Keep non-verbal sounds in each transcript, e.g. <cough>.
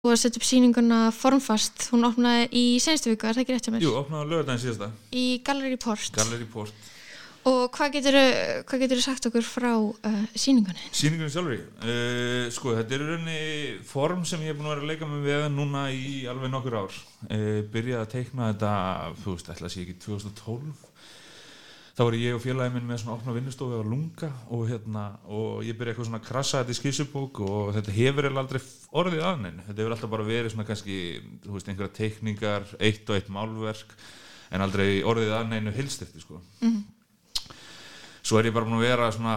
og að setja upp síninguna formfast, hún opnaði í senstu viku, er það ekki rétt hjá mér? Jú, opnaði lögðan síðasta, Í Gallery Port. Gallery Port. og hvað getur hvað getur sagt okkur frá uh, síningunni? Sýningunni sjálfur. Uh, sko, þetta er í rauninni form sem ég er búin að vera að leika með við núna í alveg nokkur ár. Uh, byrjaði að teikna þetta, þú veist, ætla að sé ekki 2012. Þá var ég og félagið minn með svona opna vinnustofu á Lunga og hérna, og ég byrjaði eitthvað svona krasa þetta í skissubók og þetta hefur eiginlega aldrei orðið aðneinu. Þetta hefur alltaf bara verið svona kannski, þú veist, einhverja teikningar, eitt og eitt málverk, en aldrei orðið aðneinu hilstifti, sko. svo er ég bara búin að vera svona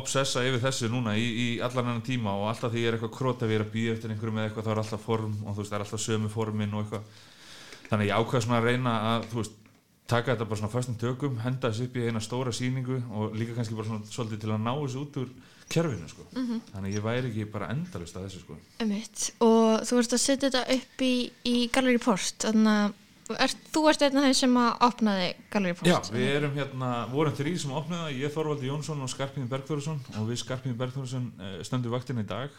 obsessa yfir þessu núna í, í allan hennan tíma og alltaf því ég er eitthvað krót að vera að býja eftir einhverju með eitthvað þá er alltaf form og þú veist það er alltaf sömu formin og eitthvað þannig ég ákveða svona að reyna að þú veist taka þetta bara svona fastum tökum henda þessu upp í eina stóra sýningu og líka kannski bara svona svolítið til að ná þessu út úr kerfinu sko. Þannig að ég væri ekki bara endalist að þessu sko. Og þú ert að setja þetta upp í, í Gallery Port þannig að er, þú ert einn af þeim sem að opnaði Gallery Port Já, við erum hérna, vorum þrý sem opnaði ég Þorvaldi Jónsson og Skarpín Bergþórsson og við Skarpín Bergþórsson eh, stöndum vaktina í dag.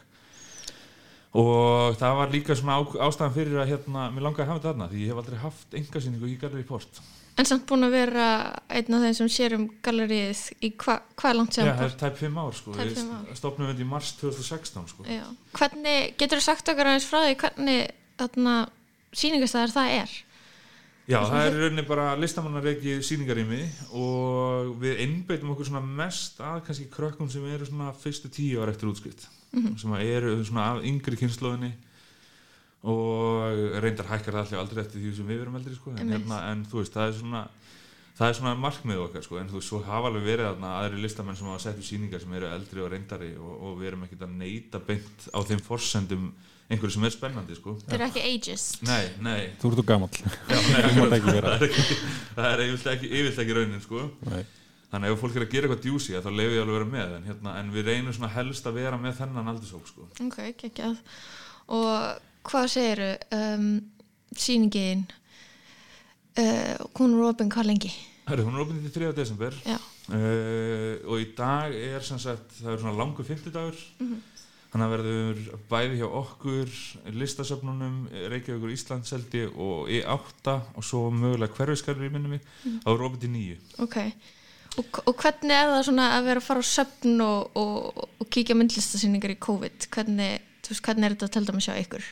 Og það var líka svona á, ástæðan fyrir að hérna, mér langaði að hafa þetta þarna því ég hef aldrei haft engasýningu í Gallery Port en samt búin að vera einn af þeim sem sér um gallerið í hva, hvað er langt Já, sér það er tæp 5 ár sko, við stopnum þetta í mars 2016 sko. Já. hvernig, getur þú sagt okkur aðeins frá því hvernig þarna sýningastæðar það er? Já, það er í rauninni bara listamannareiki sýningarými og við einbeitum okkur svona mest að kannski krökkum sem eru svona fyrstu tíu ára eftir útskrift sem að eru svona af yngri kynnslóðinni og reyndar hækkar það allir aldrei eftir því sem við verum eldri sko. en, hérna, en þú veist, það er svona það er svona markmið okkar sko. en þú veist, svo hafa alveg verið þarna aðri listamenn sem hafa sett upp sýningar sem eru eldri og reyndari og, og við erum ekkert að neyta beint á þeim forsendum einhverju sem er spennandi sko. þeir eru ekki ages Nei, nei, Þú ert <laughs> þú ekki vera það er ekki, yfirleitt ekki, ekki raunin sko. Nei. þannig að ef fólk er að gera eitthvað djúsi þá leif ég alveg að vera með en, hérna, en við reynum helst að vera með þennan aldurshók sko. ok, geggjað og hvað segiru um, sýningin uh, hún er opinn hvað lengi? Herru, hún er opnið til 3. desember. Uh, og í dag er sagt, það er svona langur 50 dagur þannig að verður bæði hjá okkur listasöfnunum, Reykjavíkur Íslandseldi og E8 og svo mögulega hverfiskarri í minni mig þá er opnið til 9 ok. Og, og hvernig er það svona að vera að fara á söfn og, og, og kíkja á myndlistasýningar í COVID? Hvernig, þú veist, hvernig er þetta að telda með sjá ykkur?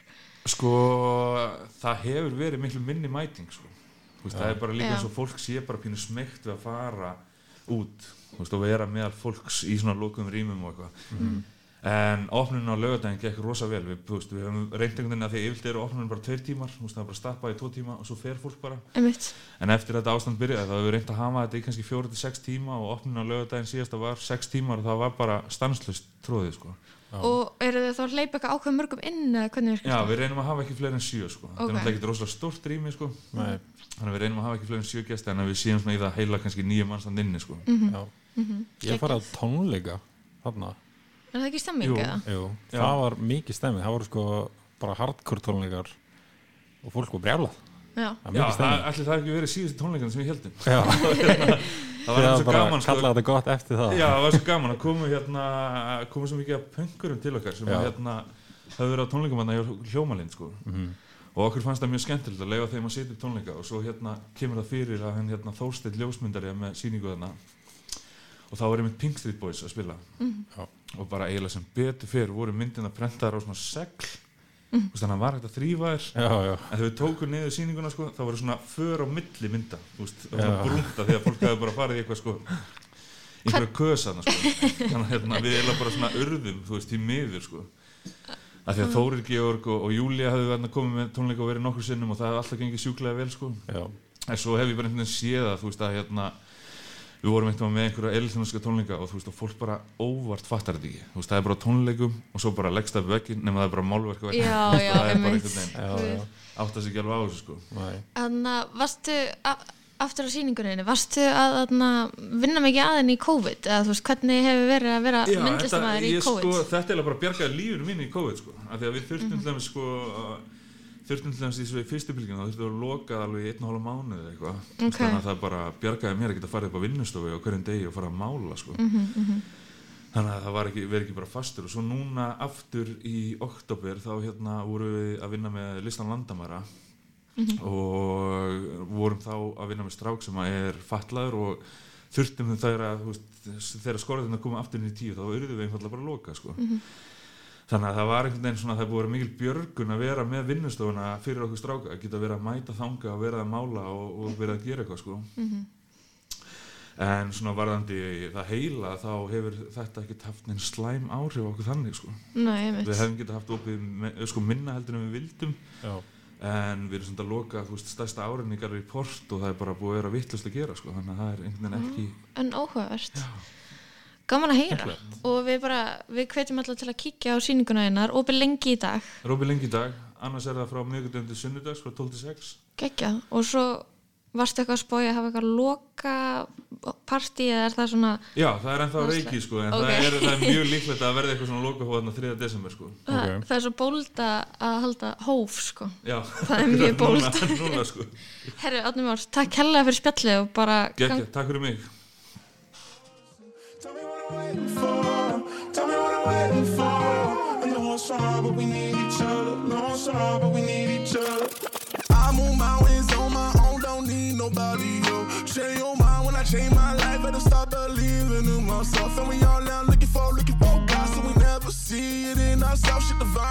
Sko, það hefur verið miklu minni mæting sko. Veist, það er bara líka Já. eins og fólk sé bara pínu smegt við að fara út veist, og vera meðal fólks í svona lokum rýmum og eitthvað. En opnunin á laugardaginn gekk rosa vel. Við, veist, við höfum reynt einhvern veginn að því yfirlt eru opnunin bara tveir tímar, það er bara stappað í tvo tíma og svo fer fólk bara. Einmitt, en eftir þetta ástand byrjaði þá hefur við reynt að hafa þetta í kannski fjóra til sex tíma og opnunin á laugardaginn síðasta var sex tímar og það var bara stanslust tróðið sko. Og eru þið þá að hleypa eitthvað ákveð mörgum inn eða hvernig virkar Já, það? við reynum að hafa ekki fleiri en sjö sko. þetta Ok. er náttúrulega ekki rosalega stórt rými sko. Nei. þannig að við reynum að hafa ekki fleiri en sjö gæsti en við séum svona í það heila kannski nýju mannstand inni sko. Já. Ég farið að tónleika þarna er það ekki stemming eða? Jú, Já. það var mikið stemming það voru sko bara hardcore tónleikar og fólk var brjálað já, allir það. hefði ekki verið síðustu tónleikan sem við heldum Já, <laughs> það var <laughs> svo gaman sko. kalla þetta gott eftir það. Já, það var svo gaman að koma hérna koma svo mikið af pöngurum til okkar sem hérna höfðu verið á tónleikum hérna hjá hljómalind sko. Mhm. og okkur fannst það mjög skemmtilegt að leifa þeim að setja upp tónleika og svo hérna kemur það fyrir að hann hérna Þórsteinn ljósmyndari er með síningu þarna. Og þá var einmitt Pink Street Boys að spila. Já. og bara eiginlega sem betur fyrir voru myndina prentaðar á svona segl mm. þannig að hann var hægt að þrýfa þér. Já, já, en þegar við tókum niður sýninguna sko, þá voru svona för á milli mynda það var svona brúnta því að fólk hefði bara farið í eitthvað sko einhverja kösaðna sko. <laughs> Þannig að hérna, við erum bara svona urðum þú veist, í miður sko. Að því að Þórir Georg og, og Júlia hefðu hérna komið með tónleika og verið nokkur sinnum og það hefði alltaf gengið sjúklega vel sko. Já, en svo hef ég bara einhvern veginn séð að þú veist að hérna við vorum eitthvað með einhverja eilþjónuska tónleika og þú veist og fólk bara óvart fattar þetta ekki þú veist það er bara tónleikum og svo bara leggst það vekkin nema það er bara málverk á vegginn. já, <laughs> það er bara einmitt einhvern veginn já, já. átt að sig ekki alveg á þessu sko Nei. Þannig að varstu aftur á sýningunni, varstu að þarna, vinna mikið aðeins í COVID eða þú veist hvernig hefur verið að vera myndlistamæður í ég, COVID sko, þetta er bara bjargaði lífinu mínu í COVID sko. af því að við þurftum til dæmis sko, þurftum til dæmis í fyrstu bylgjum þá þurftum við að loka alveg í einn og hálfa mánuð eða eitthvað Þú veist, Ok. þannig að það bara bjargaði mér að geta farið upp á vinnustofu á hverjum degi og fara að mála sko. Mhm, mhm. þannig að það ekki, verið ekki bara fastur og svo núna aftur í oktober þá hérna vorum við að vinna með listan landamæra og vorum þá að vinna með strák sem að er fatlaður og þurftum þegar að þegar skorðina koma aftur inn í tíu þá eruðum við einfallega bara að loka sko. Þannig að það var einhvern veginn svona það búið að vera mikil björgun að vera með vinnustofuna fyrir okkur stráka, að geta verið að mæta þanga og verið að mála og, og verið að gera eitthvað sko. en svona varðandi það heila þá hefur þetta ekkert haft neinn slæm áhrif á okkur þannig sko. Nei, við hefum getað haft opið me- sko, minna heldur en við vildum Já, en við erum svona að loka veist, stærsta áreiningar í port og það er bara búið að vera vittlust að gera sko. þannig að það er einhvern veginn ekki En óhugavert. Gaman að heyra. Skemmtilegt. Og við bara, við hvetjum alltaf til að kíkja á sýninguna einar, opið lengi í dag, Rópi lengi í dag, annars er það frá miðgudönd til sunnudags frá 12 til 6 geggjað. Og svo varstu eitthvað að spója að hafa eitthvað loka partí eða er það svona, Já, það er ennþá reiki sko, en Ok. það, er, það er mjög líklegt að verða eitthvað svona loka hóðan 3. desember sko. það, Ok. það er svo bólda að halda hóf, sko. Já, Það er mjög <laughs> núna sko. Herri, Átni Már, takk hella fyrir spjallið og bara... Gekja, takk fyrir mig myself. And we all now looking for, looking for God, so we never see it in ourselves. Shit divine.